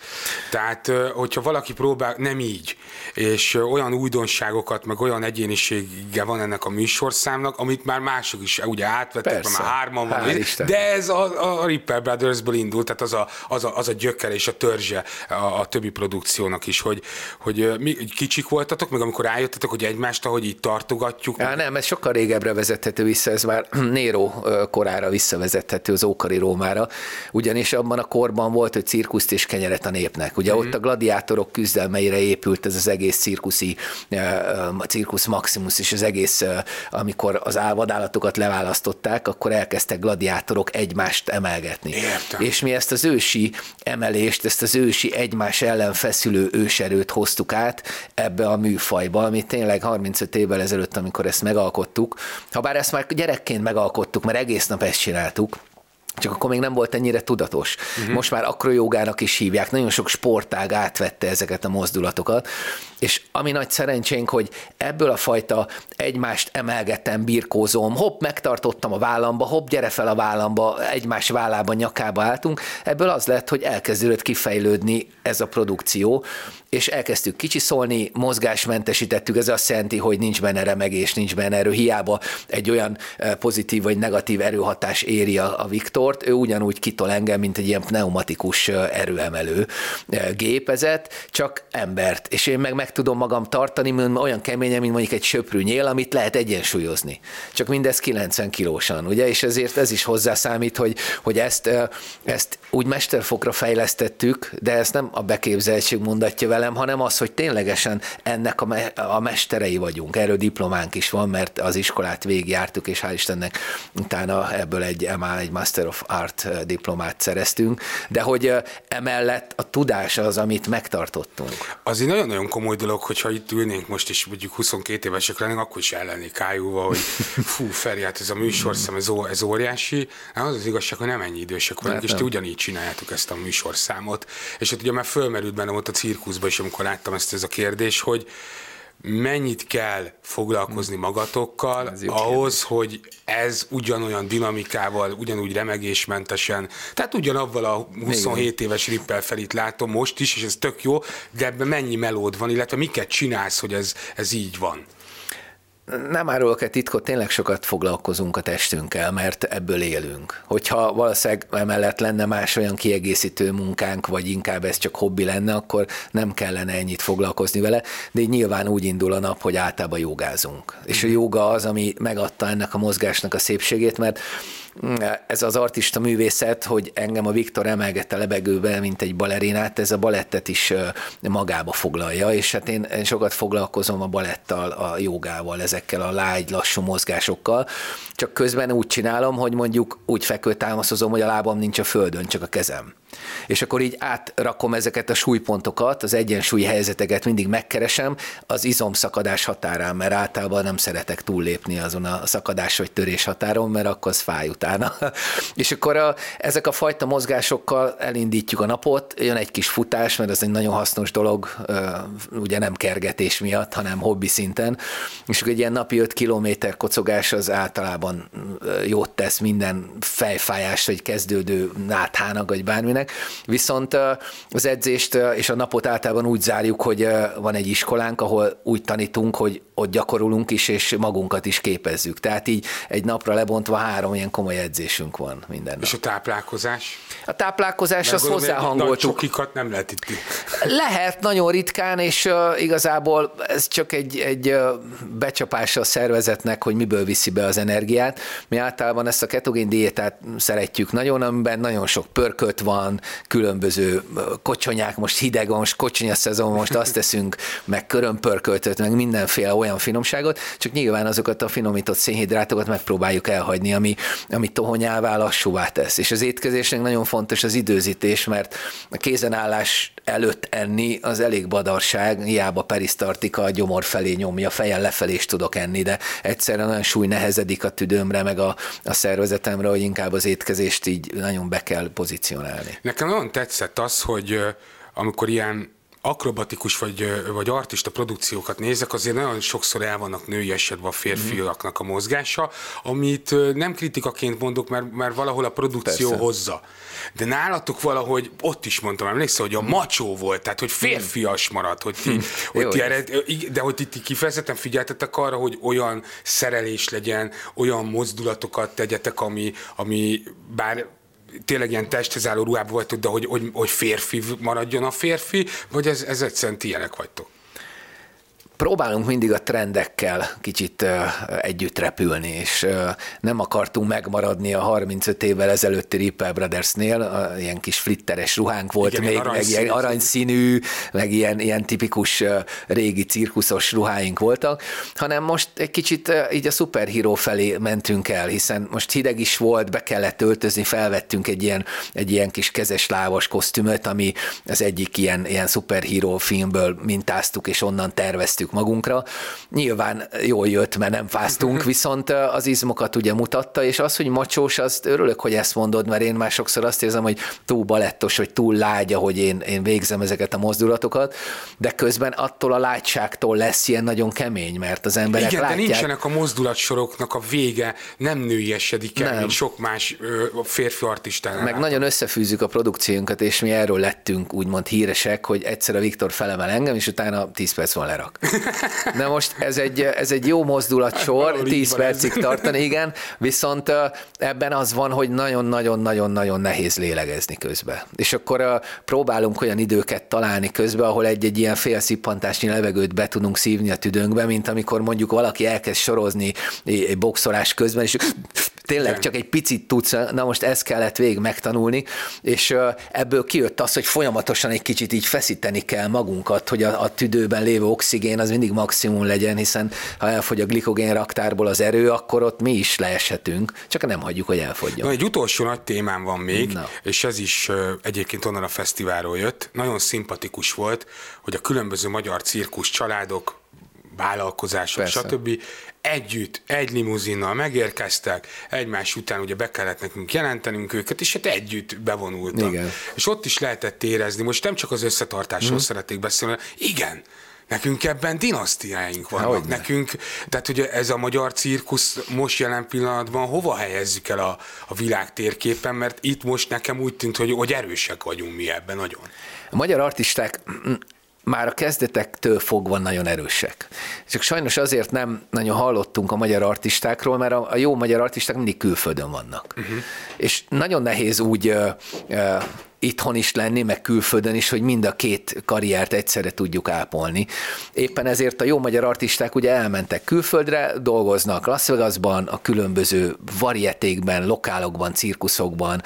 Tehát, hogyha valaki próbál, nem így, és olyan újdonságokat, meg olyan egyénisége van ennek a műsorszámnak, amit már mások is ugye átvettek, Persze. már hárman van, de ez a, a Ripper Brothersből indult, tehát az a, az a, az a gyökere és a törzse a, a többi produkciónak is, hogy, hogy mi kicsik voltatok, meg amikor rájöttetek, hogy egymást, ahogy így tartogatjuk. Á, nem, ez sokkal régebbre vezethető vissza, ez már [CLEARS THROAT] Nero korára visszavezethető, az ókori Rómára, ugyanis abban a korban volt, hogy cirkuszt és kenyeret a népnek. Ugye mm-hmm. ott a gladiátorok küzdelmeire épült ez az egész cirkuszi, a cirkusz maximus, és az egész, amikor az álvadállatokat leválasztották, akkor elkezdtek gladiátorok egymást emelgetni. Értem. És mi ezt az ősi emelést, ezt az ősi egymás ellen feszülő őserőt hoztuk át ebbe a műfajba, ami tényleg 35 évvel ezelőtt, amikor ezt megalkottuk, ha bár ezt már gyerekként megalkottuk, mert egész nap ezt csináltuk, csak akkor még nem volt ennyire tudatos. Uh-huh. Most már akrojogának is hívják, nagyon sok sportág átvette ezeket a mozdulatokat, és ami nagy szerencsénk, hogy ebből a fajta egymást emelgetem, birkózom, hopp, megtartottam a vállamba, hopp, gyere fel a vállamba, egymás vállába, nyakába álltunk, ebből az lett, hogy elkezdődött kifejlődni ez a produkció, és elkezdtük kicsiszolni, mozgásmentesítettük, ez azt jelenti, hogy nincs benne remegés, nincs benne erő, hiába egy olyan eh, pozitív vagy negatív erőhatás éri a, a Viktor, műsort, ő ugyanúgy kitol engem, mint egy ilyen pneumatikus erőemelő gépezet, csak embert. És én meg meg tudom magam tartani, mint olyan keményen, mint mondjuk egy söprű nyél, amit lehet egyensúlyozni. Csak mindez 90 kilósan, ugye? És ezért ez is hozzászámít, hogy, hogy ezt, ezt úgy mesterfokra fejlesztettük, de ezt nem a beképzeltség mondatja velem, hanem az, hogy ténylegesen ennek a, me- a mesterei vagyunk. Erről diplománk is van, mert az iskolát végigjártuk, és hál' Istennek utána ebből egy MA, egy Master of Art diplomát szereztünk, de hogy emellett a tudás az, amit megtartottunk. Az egy nagyon-nagyon komoly dolog, hogyha itt ülnénk most is, mondjuk 22 évesek lennénk, akkor is ellennék ájúva, hogy [LAUGHS] fú, Feri, hát ez a műsorszám, ez, ó, ez óriási. Hát az az igazság, hogy nem ennyi idősek vagyunk, és ti ugyanígy csináljátok ezt a műsorszámot. És ott ugye már fölmerült bennem ott a cirkuszban is, amikor láttam ezt ez a kérdés, hogy mennyit kell foglalkozni magatokkal ahhoz, hogy ez ugyanolyan dinamikával, ugyanúgy remegésmentesen, tehát ugyanavval a 27 Igen. éves rippel fel itt látom most is, és ez tök jó, de ebben mennyi melód van, illetve miket csinálsz, hogy ez, ez így van? Nem árulok egy titkot, tényleg sokat foglalkozunk a testünkkel, mert ebből élünk. Hogyha valószínűleg emellett lenne más olyan kiegészítő munkánk, vagy inkább ez csak hobbi lenne, akkor nem kellene ennyit foglalkozni vele, de így nyilván úgy indul a nap, hogy általában jogázunk. És a joga az, ami megadta ennek a mozgásnak a szépségét, mert ez az artista művészet, hogy engem a Viktor emelgette lebegőbe, mint egy balerinát, ez a balettet is magába foglalja, és hát én, én sokat foglalkozom a balettal, a jogával, ezekkel a lágy, lassú mozgásokkal, csak közben úgy csinálom, hogy mondjuk úgy fekvőtámaszozom, hogy a lábam nincs a földön, csak a kezem. És akkor így átrakom ezeket a súlypontokat, az egyensúly helyzeteket mindig megkeresem az izomszakadás határán, mert általában nem szeretek túllépni azon a szakadás vagy törés határon, mert akkor az fáj utána. [LAUGHS] és akkor a, ezek a fajta mozgásokkal elindítjuk a napot, jön egy kis futás, mert ez egy nagyon hasznos dolog, ugye nem kergetés miatt, hanem hobbi szinten, és akkor egy ilyen napi 5 kilométer kocogás az általában jót tesz minden fejfájás, vagy kezdődő náthának, vagy bárminek, történnek, viszont az edzést és a napot általában úgy zárjuk, hogy van egy iskolánk, ahol úgy tanítunk, hogy ott gyakorolunk is, és magunkat is képezzük. Tehát így egy napra lebontva három ilyen komoly edzésünk van minden nap. És a táplálkozás? A táplálkozás az hozzáhangoltuk. Nagy nem lehet itt. Lehet, nagyon ritkán, és uh, igazából ez csak egy, egy uh, becsapása a szervezetnek, hogy miből viszi be az energiát. Mi általában ezt a ketogén diétát szeretjük nagyon, amiben nagyon sok pörkölt van, különböző kocsonyák, most hideg van, most kocsonya szezon, most azt teszünk, meg körömpörköltöt, meg mindenféle olyan finomságot, csak nyilván azokat a finomított szénhidrátokat megpróbáljuk elhagyni, ami, ami tohonyává lassúvá tesz. És az étkezésnek nagyon fontos az időzítés, mert a kézenállás előtt enni az elég badarság, hiába perisztartika a gyomor felé nyomja, fejen lefelé is tudok enni, de egyszerűen olyan súly nehezedik a tüdőmre, meg a, a szervezetemre, hogy inkább az étkezést így nagyon be kell pozícionálni. Nekem nagyon tetszett az, hogy amikor ilyen akrobatikus vagy, vagy artista produkciókat nézek, azért nagyon sokszor el vannak női esetben a férfiaknak a mozgása, amit nem kritikaként mondok, mert, mert valahol a produkció Persze. hozza. De nálatok valahogy ott is mondtam, emlékszel, hogy a macsó volt, tehát hogy férfias maradt, hogy ti, hogy ti erre, de hogy ti kifejezetten figyeltetek arra, hogy olyan szerelés legyen, olyan mozdulatokat tegyetek, ami, ami bár tényleg ilyen testhez álló ruhában vagytok, de hogy, hogy, hogy férfi maradjon a férfi, vagy ez, ez egyszerűen ti ilyenek vagytok? Próbálunk mindig a trendekkel kicsit együtt repülni, és nem akartunk megmaradni a 35 évvel ezelőtti Ripple Brothersnél, ilyen kis flitteres ruhánk volt Igen, még, meg ilyen aranyszínű, meg ilyen, ilyen tipikus régi cirkuszos ruháink voltak, hanem most egy kicsit így a szuperhíró felé mentünk el, hiszen most hideg is volt, be kellett öltözni, felvettünk egy ilyen, egy ilyen kis kezes lávas kosztümöt, ami az egyik ilyen, ilyen szuperhíró filmből mintáztuk, és onnan terveztük vettük magunkra. Nyilván jól jött, mert nem fáztunk, [LAUGHS] viszont az izmokat ugye mutatta, és az, hogy macsós, azt örülök, hogy ezt mondod, mert én már sokszor azt érzem, hogy túl balettos, hogy túl lágy, hogy én, én végzem ezeket a mozdulatokat, de közben attól a lágyságtól lesz ilyen nagyon kemény, mert az emberek Igen, látják. de nincsenek a mozdulatsoroknak a vége, nem nőiesedik el, nem. mint sok más ö, férfi artistánál. Meg nagyon összefűzzük a produkciónkat, és mi erről lettünk úgymond híresek, hogy egyszer a Viktor felemel engem, és utána 10 perc van lerak. [LAUGHS] Na most ez egy, ez egy jó mozdulatsor, 10 percig tartani, igen, viszont ebben az van, hogy nagyon-nagyon-nagyon-nagyon nehéz lélegezni közben. És akkor próbálunk olyan időket találni közben, ahol egy-egy ilyen félszippantásnyi levegőt be tudunk szívni a tüdőnkbe, mint amikor mondjuk valaki elkezd sorozni egy boxolás közben, és tényleg csak egy picit tudsz, na most ezt kellett végig megtanulni, és ebből kijött az, hogy folyamatosan egy kicsit így feszíteni kell magunkat, hogy a, a tüdőben lévő oxigén az mindig maximum legyen, hiszen ha elfogy a glikogén raktárból az erő, akkor ott mi is leeshetünk, csak nem hagyjuk, hogy elfogyjon. Na, egy utolsó nagy témám van még, Na. és ez is egyébként onnan a fesztiválról jött. Nagyon szimpatikus volt, hogy a különböző magyar cirkus családok, vállalkozások, Persze. stb. együtt, egy limuzinnal megérkeztek, egymás után ugye be kellett nekünk jelentenünk őket, és hát együtt bevonultak. Igen. És ott is lehetett érezni, most nem csak az összetartásról mm. szeretnék beszélni, igen, Nekünk ebben dinasztiáink vannak. Hogy nekünk, tehát ugye ez a magyar cirkusz most jelen pillanatban hova helyezzük el a, a világ térképen, mert itt most nekem úgy tűnt, hogy, hogy erősek vagyunk mi ebben nagyon. A magyar artisták már a kezdetektől fogva nagyon erősek. Csak sajnos azért nem nagyon hallottunk a magyar artistákról, mert a, a jó magyar artisták mindig külföldön vannak. Uh-huh. És nagyon nehéz úgy uh, uh, itthon is lenni, meg külföldön is, hogy mind a két karriert egyszerre tudjuk ápolni. Éppen ezért a jó magyar artisták ugye elmentek külföldre, dolgoznak Las Vegasban, a különböző varietékben, lokálokban, cirkuszokban,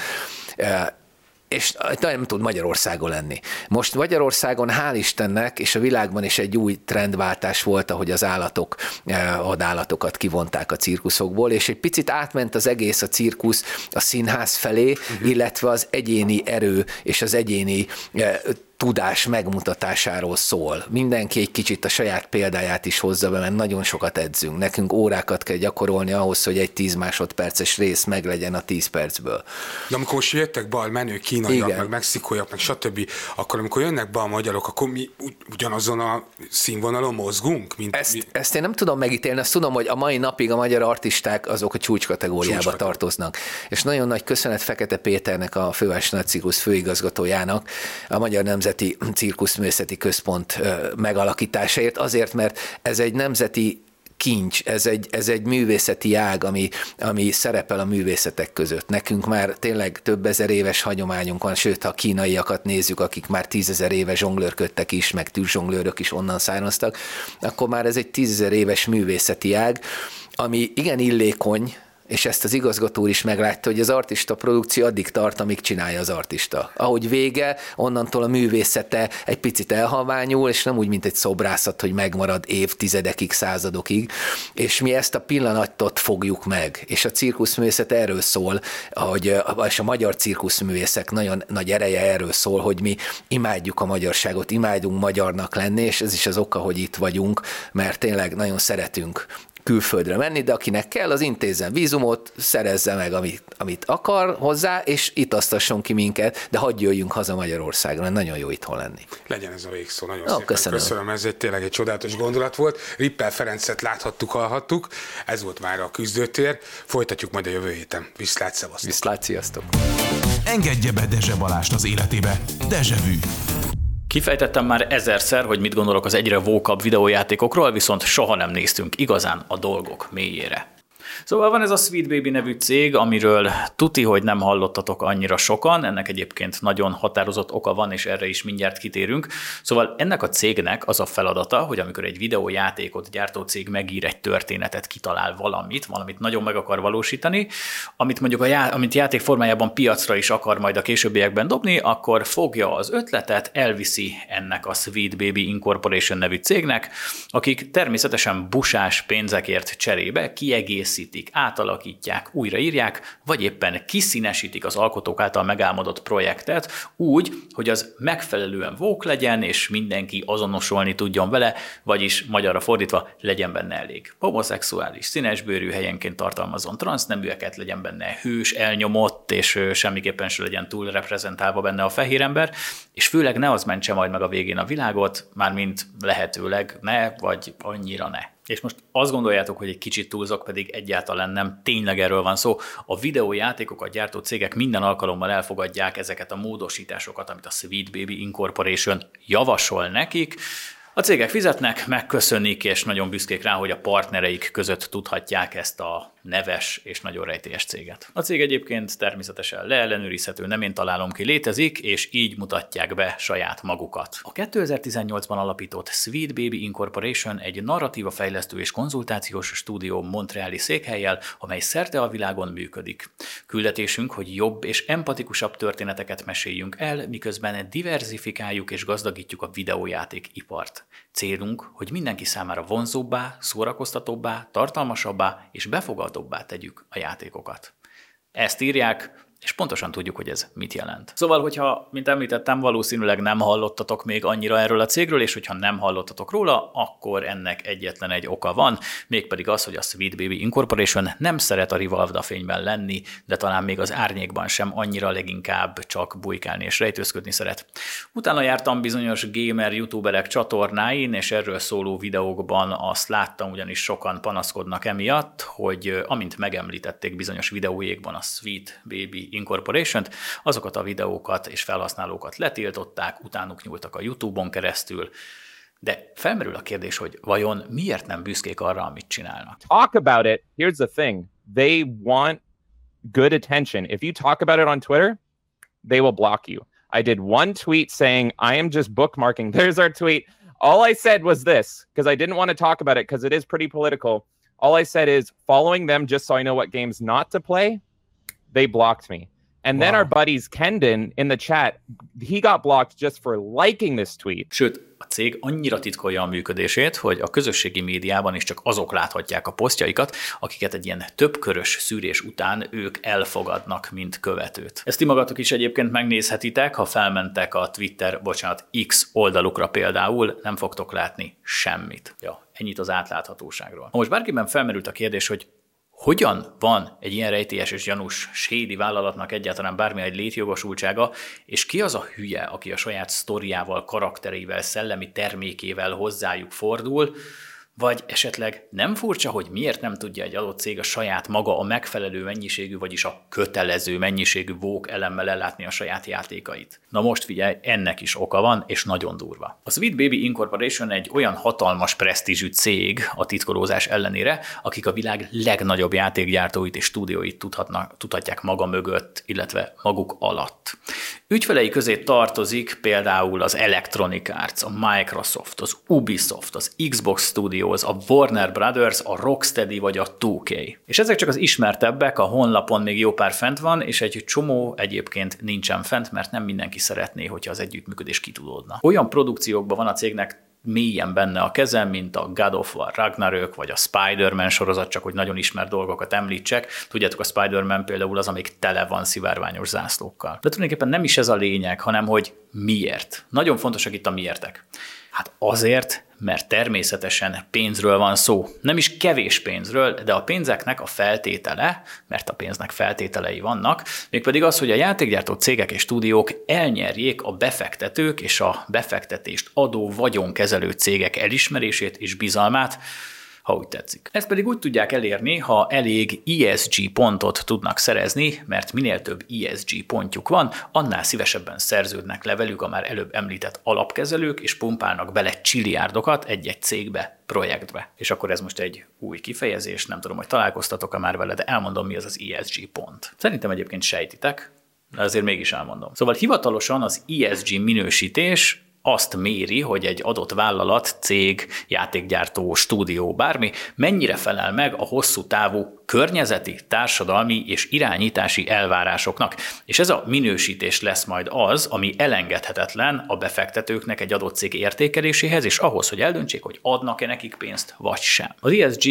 és nem tud Magyarországon lenni. Most Magyarországon hál' Istennek, és a világban is egy új trendváltás volt, ahogy az állatok, vadállatokat kivonták a cirkuszokból, és egy picit átment az egész a cirkusz a színház felé, uh-huh. illetve az egyéni erő és az egyéni tudás megmutatásáról szól. Mindenki egy kicsit a saját példáját is hozza be, mert nagyon sokat edzünk. Nekünk órákat kell gyakorolni ahhoz, hogy egy 10 másodperces rész meglegyen a 10 percből. De amikor most jöttek be a menő kínaiak, Igen. meg mexikóiak, meg stb., akkor amikor jönnek be a magyarok, akkor mi ugyanazon a színvonalon mozgunk? Mint ezt, mi? ezt én nem tudom megítélni, azt tudom, hogy a mai napig a magyar artisták azok a csúcskategóriába Csúcs tartoznak. És nagyon nagy köszönet Fekete Péternek, a Főváros Nagycikus főigazgatójának, a Magyar Nemzet Nemzeti Cirkuszművészeti Központ megalakításáért, azért, mert ez egy nemzeti kincs, ez egy, ez egy művészeti ág, ami, ami szerepel a művészetek között. Nekünk már tényleg több ezer éves hagyományunk van, sőt, ha kínaiakat nézzük, akik már tízezer éve zsonglőrködtek is, meg tűzsonglőrök is onnan származtak, akkor már ez egy tízezer éves művészeti ág, ami igen illékony, és ezt az igazgató is meglátta, hogy az artista produkció addig tart, amíg csinálja az artista. Ahogy vége, onnantól a művészete egy picit elhalványul, és nem úgy, mint egy szobrászat, hogy megmarad évtizedekig, századokig, és mi ezt a pillanatot fogjuk meg. És a cirkuszművészet erről szól, hogy, és a magyar cirkuszművészek nagyon nagy ereje erről szól, hogy mi imádjuk a magyarságot, imádunk magyarnak lenni, és ez is az oka, hogy itt vagyunk, mert tényleg nagyon szeretünk külföldre menni, de akinek kell, az intézzen vízumot, szerezze meg, amit, amit akar hozzá, és itt asztasson ki minket, de hagyj jöjjünk haza Magyarországra, mert nagyon jó itthon lenni. Legyen ez a végszó, nagyon no, szépen köszönöm. köszönöm. ez egy tényleg egy csodálatos gondolat volt. Rippel Ferencet láthattuk, hallhattuk, ez volt már a küzdőtér, folytatjuk majd a jövő héten. Viszlát, szevasztok! Viszlát, sziasztok! Engedje be Dezse Balást az életébe. Dezsevű. Kifejtettem már ezerszer, hogy mit gondolok az egyre vókabb videójátékokról, viszont soha nem néztünk igazán a dolgok mélyére. Szóval van ez a Sweet Baby nevű cég, amiről tuti, hogy nem hallottatok annyira sokan, ennek egyébként nagyon határozott oka van, és erre is mindjárt kitérünk. Szóval ennek a cégnek az a feladata, hogy amikor egy videójátékot gyártó cég megír egy történetet, kitalál valamit, valamit nagyon meg akar valósítani, amit mondjuk a já- amit játék formájában piacra is akar majd a későbbiekben dobni, akkor fogja az ötletet, elviszi ennek a Sweet Baby Incorporation nevű cégnek, akik természetesen busás pénzekért cserébe kiegészít frissítik, átalakítják, újraírják, vagy éppen kiszínesítik az alkotók által megálmodott projektet úgy, hogy az megfelelően vók legyen, és mindenki azonosolni tudjon vele, vagyis magyarra fordítva legyen benne elég. Homoszexuális, színesbőrű helyenként tartalmazon transzneműeket, legyen benne hős, elnyomott, és semmiképpen se legyen túl reprezentálva benne a fehér ember, és főleg ne az mentse majd meg a végén a világot, mármint lehetőleg ne, vagy annyira ne. És most azt gondoljátok, hogy egy kicsit túlzok, pedig egyáltalán nem, tényleg erről van szó. A videójátékokat gyártó cégek minden alkalommal elfogadják ezeket a módosításokat, amit a Sweet Baby Incorporation javasol nekik, A cégek fizetnek, megköszönik, és nagyon büszkék rá, hogy a partnereik között tudhatják ezt a neves és nagyon rejtélyes céget. A cég egyébként természetesen leellenőrizhető, nem én találom ki, létezik, és így mutatják be saját magukat. A 2018-ban alapított Sweet Baby Incorporation egy narratíva fejlesztő és konzultációs stúdió Montreali székhelyjel, amely szerte a világon működik. Küldetésünk, hogy jobb és empatikusabb történeteket meséljünk el, miközben diversifikáljuk és gazdagítjuk a videójáték ipart. Célunk, hogy mindenki számára vonzóbbá, szórakoztatóbbá, tartalmasabbá és befogadóbbá tegyük a játékokat. Ezt írják, és pontosan tudjuk, hogy ez mit jelent. Szóval, hogyha, mint említettem, valószínűleg nem hallottatok még annyira erről a cégről, és hogyha nem hallottatok róla, akkor ennek egyetlen egy oka van, mégpedig az, hogy a Sweet Baby Incorporation nem szeret a Rivalda fényben lenni, de talán még az árnyékban sem annyira leginkább csak bujkálni és rejtőzködni szeret. Utána jártam bizonyos gamer youtuberek csatornáin, és erről szóló videókban azt láttam, ugyanis sokan panaszkodnak emiatt, hogy amint megemlítették bizonyos videójékban a Sweet Baby Incorporation-t, azokat a videókat és felhasználókat letiltották, utánuk nyúltak a YouTube-on keresztül, de felmerül a kérdés, hogy vajon miért nem büszkék arra, amit csinálnak. Talk about it. Here's the thing. They want good attention. If you talk about it on Twitter, they will block you. I did one tweet saying, I am just bookmarking. [LAUGHS] There's our tweet. All I said was this because I didn't want to talk about it because it is pretty political. All I said is following them just so I know what games not to play they blocked me. And wow. then our buddies Kendon in the chat, he got blocked just for liking this tweet. Sőt, a cég annyira titkolja a működését, hogy a közösségi médiában is csak azok láthatják a posztjaikat, akiket egy ilyen többkörös szűrés után ők elfogadnak, mint követőt. Ezt ti magatok is egyébként megnézhetitek, ha felmentek a Twitter, bocsánat, X oldalukra például, nem fogtok látni semmit. Ja, ennyit az átláthatóságról. Ha most bárkiben felmerült a kérdés, hogy hogyan van egy ilyen rejtélyes és gyanús sédi vállalatnak egyáltalán bármilyen egy létjogosultsága, és ki az a hülye, aki a saját sztoriával, karakterével, szellemi termékével hozzájuk fordul, vagy esetleg nem furcsa, hogy miért nem tudja egy adott cég a saját maga a megfelelő mennyiségű, vagyis a kötelező mennyiségű vók elemmel ellátni a saját játékait? Na most figyelj, ennek is oka van, és nagyon durva. A Sweet Baby Incorporation egy olyan hatalmas presztízsű cég a titkolózás ellenére, akik a világ legnagyobb játékgyártóit és stúdióit tudhatnak, tudhatják maga mögött, illetve maguk alatt. Ügyfelei közé tartozik például az Electronic Arts, a Microsoft, az Ubisoft, az Xbox Studios, a Warner Brothers, a Rocksteady vagy a 2K. És ezek csak az ismertebbek, a honlapon még jó pár fent van, és egy csomó egyébként nincsen fent, mert nem mindenki szeretné, hogyha az együttműködés kitudódna. Olyan produkciókban van a cégnek mélyen benne a kezem, mint a God of War Ragnarök, vagy a Spider-Man sorozat, csak hogy nagyon ismert dolgokat említsek. Tudjátok, a Spider-Man például az, amik tele van szivárványos zászlókkal. De tulajdonképpen nem is ez a lényeg, hanem hogy miért. Nagyon fontosak itt a miértek. Hát azért, mert természetesen pénzről van szó. Nem is kevés pénzről, de a pénzeknek a feltétele, mert a pénznek feltételei vannak, mégpedig az, hogy a játékgyártó cégek és stúdiók elnyerjék a befektetők és a befektetést adó vagyonkezelő cégek elismerését és bizalmát, ha úgy tetszik. Ezt pedig úgy tudják elérni, ha elég ESG pontot tudnak szerezni, mert minél több ESG pontjuk van, annál szívesebben szerződnek le velük a már előbb említett alapkezelők, és pumpálnak bele csiliárdokat egy-egy cégbe, projektbe. És akkor ez most egy új kifejezés, nem tudom, hogy találkoztatok-e már vele, de elmondom, mi az az ESG pont. Szerintem egyébként sejtitek, de azért mégis elmondom. Szóval hivatalosan az ESG minősítés azt méri, hogy egy adott vállalat, cég, játékgyártó, stúdió, bármi mennyire felel meg a hosszú távú környezeti, társadalmi és irányítási elvárásoknak. És ez a minősítés lesz majd az, ami elengedhetetlen a befektetőknek egy adott cég értékeléséhez, és ahhoz, hogy eldöntsék, hogy adnak-e nekik pénzt, vagy sem. Az ESG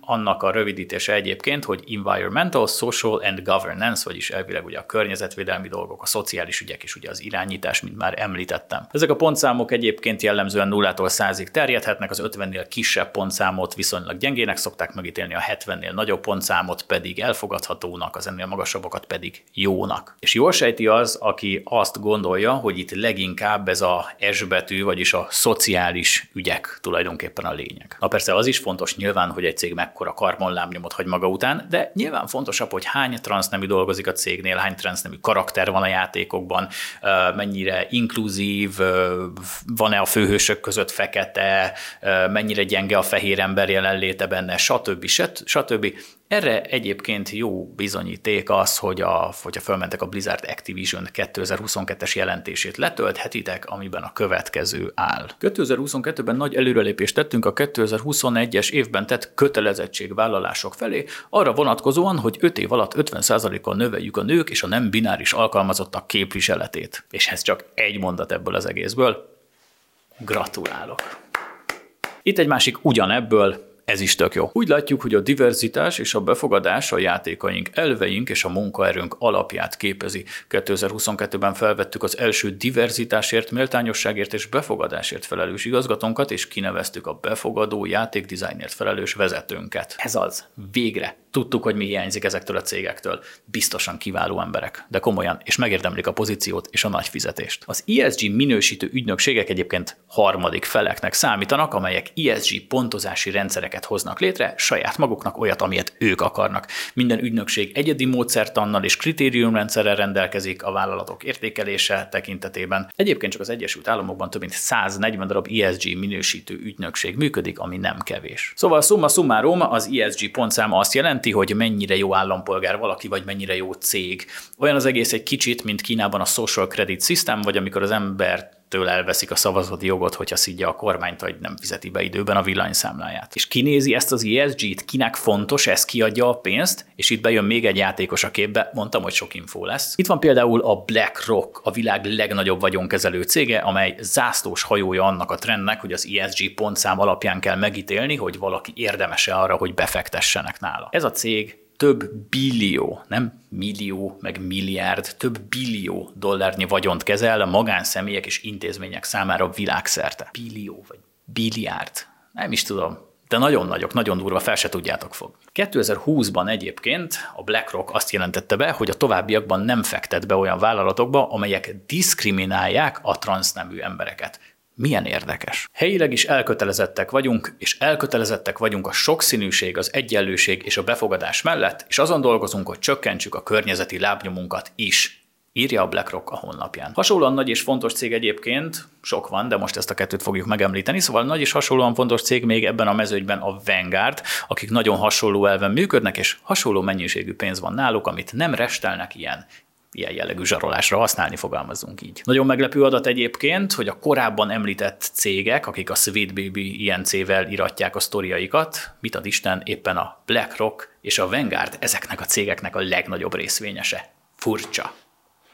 annak a rövidítése egyébként, hogy Environmental, Social and Governance, vagyis elvileg ugye a környezetvédelmi dolgok, a szociális ügyek és ugye az irányítás, mint már említettem. Ezek a pontszámok egyébként jellemzően 0-tól 100-ig terjedhetnek, az 50-nél kisebb pontszámot viszonylag gyengének szokták megítélni, a 70-nél nagyobb pont pontszámot pedig elfogadhatónak, az ennél magasabbakat pedig jónak. És jól sejti az, aki azt gondolja, hogy itt leginkább ez a S betű, vagyis a szociális ügyek tulajdonképpen a lényeg. Na persze az is fontos nyilván, hogy egy cég mekkora karbonlábnyomot hagy maga után, de nyilván fontosabb, hogy hány transznemű dolgozik a cégnél, hány transznemű karakter van a játékokban, mennyire inkluzív, van-e a főhősök között fekete, mennyire gyenge a fehér ember jelenléte benne, stb. stb. Erre egyébként jó bizonyíték az, hogy a, hogyha fölmentek a Blizzard Activision 2022-es jelentését letölthetitek, amiben a következő áll. 2022-ben nagy előrelépést tettünk a 2021-es évben tett kötelezettségvállalások felé, arra vonatkozóan, hogy 5 év alatt 50%-kal növeljük a nők és a nem bináris alkalmazottak képviseletét. És ez csak egy mondat ebből az egészből. Gratulálok! Itt egy másik ugyanebből, ez is tök jó. Úgy látjuk, hogy a diverzitás és a befogadás a játékaink, elveink és a munkaerőnk alapját képezi. 2022-ben felvettük az első diverzitásért, méltányosságért és befogadásért felelős igazgatónkat, és kineveztük a befogadó játékdizájnért felelős vezetőnket. Ez az. Végre Tudtuk, hogy mi hiányzik ezektől a cégektől. Biztosan kiváló emberek, de komolyan, és megérdemlik a pozíciót és a nagy fizetést. Az ESG minősítő ügynökségek egyébként harmadik feleknek számítanak, amelyek ESG pontozási rendszereket hoznak létre, saját maguknak olyat, amilyet ők akarnak. Minden ügynökség egyedi módszertannal és kritériumrendszerrel rendelkezik a vállalatok értékelése tekintetében. Egyébként csak az Egyesült Államokban több mint 140 darab ESG minősítő ügynökség működik, ami nem kevés. Szóval summa summarum, az ESG pontszáma azt jelenti, jelenti, hogy mennyire jó állampolgár valaki, vagy mennyire jó cég. Olyan az egész egy kicsit, mint Kínában a social credit system, vagy amikor az ember tőle elveszik a szavazati jogot, hogyha szidja a kormányt, hogy nem fizeti be időben a villanyszámláját. És kinézi ezt az ESG-t, kinek fontos, ez kiadja a pénzt, és itt bejön még egy játékos a képbe, mondtam, hogy sok info lesz. Itt van például a BlackRock, a világ legnagyobb vagyonkezelő cége, amely zászlós hajója annak a trendnek, hogy az ESG pontszám alapján kell megítélni, hogy valaki érdemese arra, hogy befektessenek nála. Ez a cég több billió, nem millió, meg milliárd, több billió dollárnyi vagyont kezel a magánszemélyek és intézmények számára világszerte. Billió vagy billiárd, nem is tudom, de nagyon nagyok, nagyon durva, fel se tudjátok fog. 2020-ban egyébként a BlackRock azt jelentette be, hogy a továbbiakban nem fektet be olyan vállalatokba, amelyek diszkriminálják a transznemű embereket. Milyen érdekes. Helyileg is elkötelezettek vagyunk, és elkötelezettek vagyunk a sokszínűség, az egyenlőség és a befogadás mellett, és azon dolgozunk, hogy csökkentsük a környezeti lábnyomunkat is írja a BlackRock a honlapján. Hasonlóan nagy és fontos cég egyébként, sok van, de most ezt a kettőt fogjuk megemlíteni, szóval nagy és hasonlóan fontos cég még ebben a mezőgyben a Vanguard, akik nagyon hasonló elven működnek, és hasonló mennyiségű pénz van náluk, amit nem restelnek ilyen ilyen jellegű zsarolásra használni, fogalmazunk így. Nagyon meglepő adat egyébként, hogy a korábban említett cégek, akik a Sweet Baby INC-vel iratják a sztoriaikat, mit ad Isten, éppen a BlackRock és a Vanguard ezeknek a cégeknek a legnagyobb részvényese. Furcsa.